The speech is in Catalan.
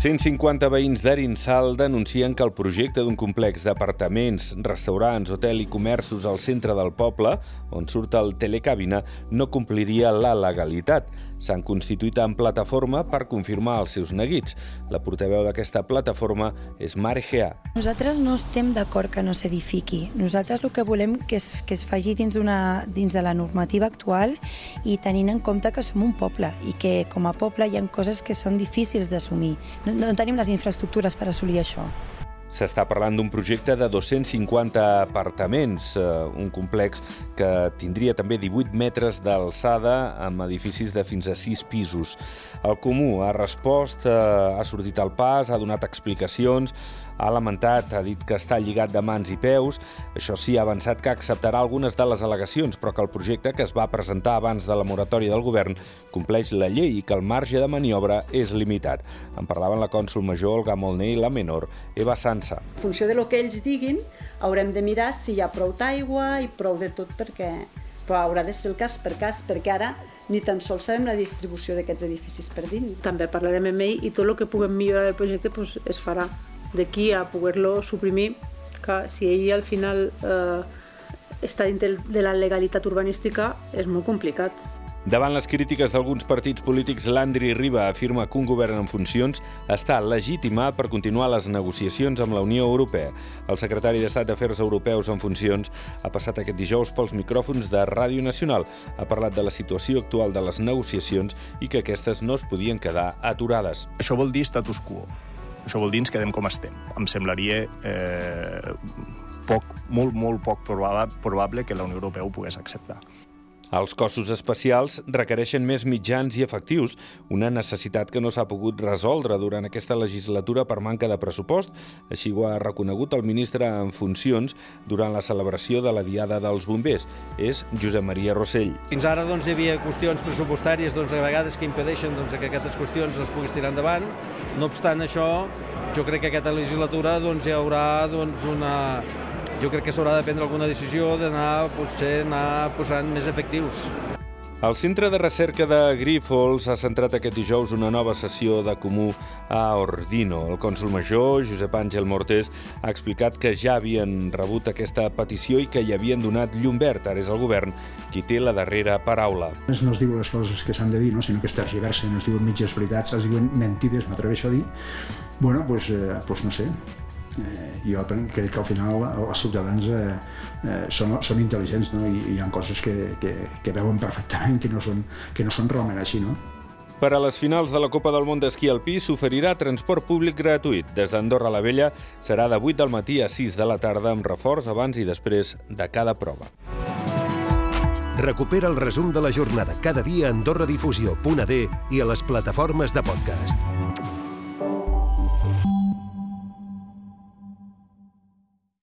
150 veïns d'Arinsal denuncien que el projecte d'un complex d'apartaments, restaurants, hotel i comerços al centre del poble, on surt el telecabina, no compliria la legalitat. S'han constituït en plataforma per confirmar els seus neguits. La portaveu d'aquesta plataforma és Mare Gea. Nosaltres no estem d'acord que no s'edifiqui. Nosaltres el que volem que es, que es faci dins, una, dins de la normativa actual i tenint en compte que som un poble i que com a poble hi ha coses que són difícils d'assumir. No, no tenim les infraestructures per assolir això. S'està parlant d'un projecte de 250 apartaments, eh, un complex que tindria també 18 metres d'alçada amb edificis de fins a 6 pisos. El Comú ha respost, eh, ha sortit al pas, ha donat explicacions, ha lamentat, ha dit que està lligat de mans i peus. Això sí, ha avançat que acceptarà algunes de les al·legacions, però que el projecte que es va presentar abans de la moratòria del govern compleix la llei i que el marge de maniobra és limitat. En parlaven la cònsul major Olga Molné i la menor Eva Sansa. En funció de lo que ells diguin, haurem de mirar si hi ha prou d'aigua i prou de tot perquè però haurà de ser el cas per cas, perquè ara ni tan sols sabem la distribució d'aquests edificis per dins. També parlarem amb ell i tot el que puguem millorar del projecte pues, es farà d'aquí a poder-lo suprimir, que si ell al final eh, està dintre de la legalitat urbanística és molt complicat. Davant les crítiques d'alguns partits polítics, Landry Riba afirma que un govern en funcions està legitimat per continuar les negociacions amb la Unió Europea. El secretari d'Estat d'Afers Europeus en funcions ha passat aquest dijous pels micròfons de Ràdio Nacional. Ha parlat de la situació actual de les negociacions i que aquestes no es podien quedar aturades. Això vol dir status quo. Això vol dir ens quedem com estem. Em semblaria eh, poc, molt, molt poc probable, probable que la Unió Europea ho pogués acceptar. Els cossos especials requereixen més mitjans i efectius, una necessitat que no s'ha pogut resoldre durant aquesta legislatura per manca de pressupost. Així ho ha reconegut el ministre en funcions durant la celebració de la Diada dels Bombers. És Josep Maria Rossell. Fins ara doncs, hi havia qüestions pressupostàries doncs, a vegades que impedeixen doncs, que aquestes qüestions les puguis tirar endavant. No obstant això, jo crec que aquesta legislatura doncs, hi haurà doncs, una, jo crec que s'haurà de prendre alguna decisió d'anar potser anar posant més efectius. El Centre de Recerca de Grífols ha centrat aquest dijous una nova sessió de comú a Ordino. El cònsul major, Josep Àngel Mortés, ha explicat que ja havien rebut aquesta petició i que hi havien donat llum verd. Ara és el govern qui té la darrera paraula. No es diuen les coses que s'han de dir, no? sinó que es tergiversen, es diuen mitges veritats, es diuen mentides, m'atreveixo a dir. Bueno, doncs, pues, eh, pues no sé, eh, jo crec que al final els ciutadans eh, eh, són, són intel·ligents no? I, i hi ha coses que, que, que veuen perfectament que no són, que no són realment així. No? Per a les finals de la Copa del Món d'Esquí Alpí s'oferirà transport públic gratuït. Des d'Andorra a la Vella serà de 8 del matí a 6 de la tarda amb reforç abans i després de cada prova. Recupera el resum de la jornada cada dia a AndorraDifusió.d i a les plataformes de podcast.